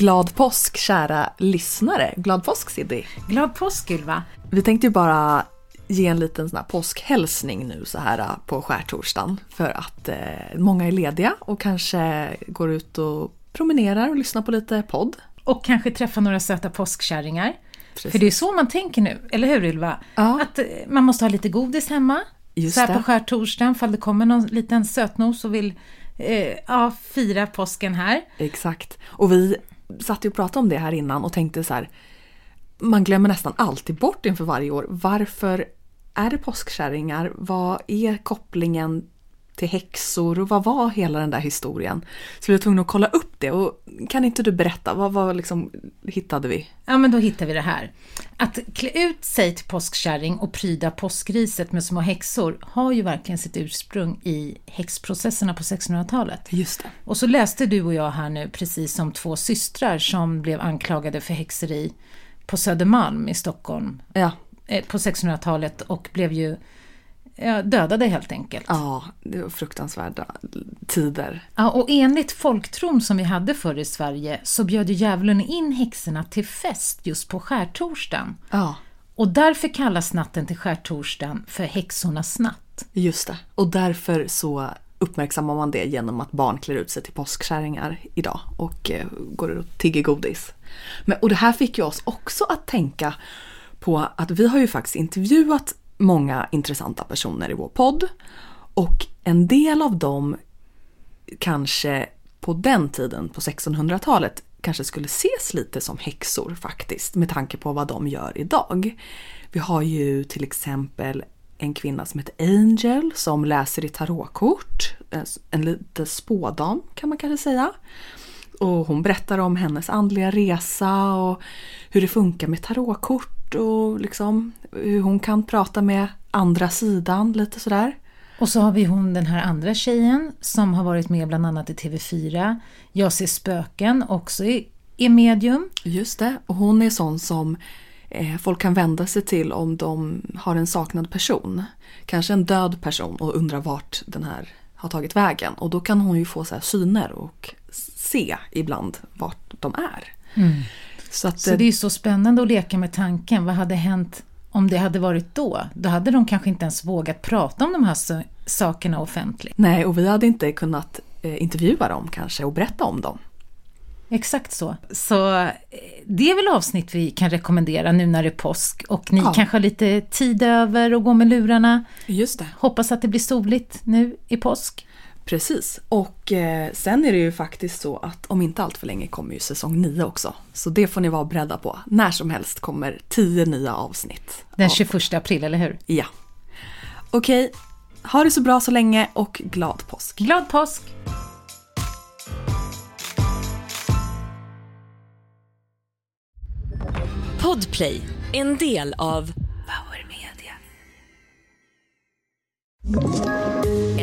Glad påsk kära lyssnare. Glad påsk Siddi. Glad påsk Ylva. Vi tänkte ju bara ge en liten sån här påskhälsning nu så här äh, på skärtorsdagen. För att eh, många är lediga och kanske går ut och promenerar och lyssnar på lite podd. Och kanske träffa några söta påskkärringar. För det är så man tänker nu, eller hur Ylva? Ja. Att eh, man måste ha lite godis hemma. Just så här det. på skärtorsdagen, fall det kommer någon liten sötnos och vill eh, ja, fira påsken här. Exakt. Och vi satt ju och pratade om det här innan och tänkte så här. Man glömmer nästan alltid bort inför varje år. Varför är det påskkärringar? Vad är kopplingen till häxor och vad var hela den där historien? Så vi var tvungna att kolla upp det och kan inte du berätta, vad, vad liksom hittade vi? Ja, men då hittar vi det här. Att klä ut sig till påskkärring och pryda påskriset med små häxor har ju verkligen sitt ursprung i häxprocesserna på 1600-talet. Just det. Och så läste du och jag här nu precis om två systrar som blev anklagade för häxeri på Södermalm i Stockholm Ja, eh, på 1600-talet och blev ju dödade helt enkelt. ja det var fruktansvärda tider. Ja, och enligt folktron som vi hade förr i Sverige så bjöd ju djävulen in häxorna till fest just på skärtorsdagen. Ja, Och därför kallas natten till skärtorsdagen för häxornas natt. just det. Och därför så uppmärksammar man det genom att barn klär ut sig till påskkärringar idag och eh, går och tigger godis. Men, och det här fick ju oss också att tänka på att vi har ju faktiskt intervjuat många intressanta personer i vår podd och en del av dem kanske på den tiden, på 1600-talet, kanske skulle ses lite som häxor faktiskt med tanke på vad de gör idag. Vi har ju till exempel en kvinna som heter Angel som läser i tarotkort. Alltså, en liten spådam kan man kanske säga. Och hon berättar om hennes andliga resa och hur det funkar med tarotkort och liksom hur hon kan prata med andra sidan lite sådär. Och så har vi hon den här andra tjejen som har varit med bland annat i TV4. Jag ser spöken, också är, är medium. Just det, och hon är sån som eh, folk kan vända sig till om de har en saknad person. Kanske en död person och undrar vart den här har tagit vägen. Och då kan hon ju få så här syner och se ibland vart de är. Så att, Så det är ju så spännande att leka med tanken. Vad hade hänt om det hade varit då? Då hade de kanske inte ens vågat prata om de här sakerna offentligt. Nej, och vi hade inte kunnat eh, intervjua dem kanske och berätta om dem. Exakt så. Så eh, det är väl avsnitt vi kan rekommendera nu när det är påsk och ni Ja. kanske har lite tid över och gå med lurarna. Just det. Hoppas att det blir soligt nu i påsk. Precis. Och eh, sen är det ju faktiskt så att om inte allt för länge kommer ju säsong 9 också. Så det får ni vara beredda på. När som helst kommer 10 nya avsnitt. Den av- 21 april, eller hur? Ja. Okej, ha det så bra så länge och glad påsk. Glad påsk! Podplay, en del av Power Media.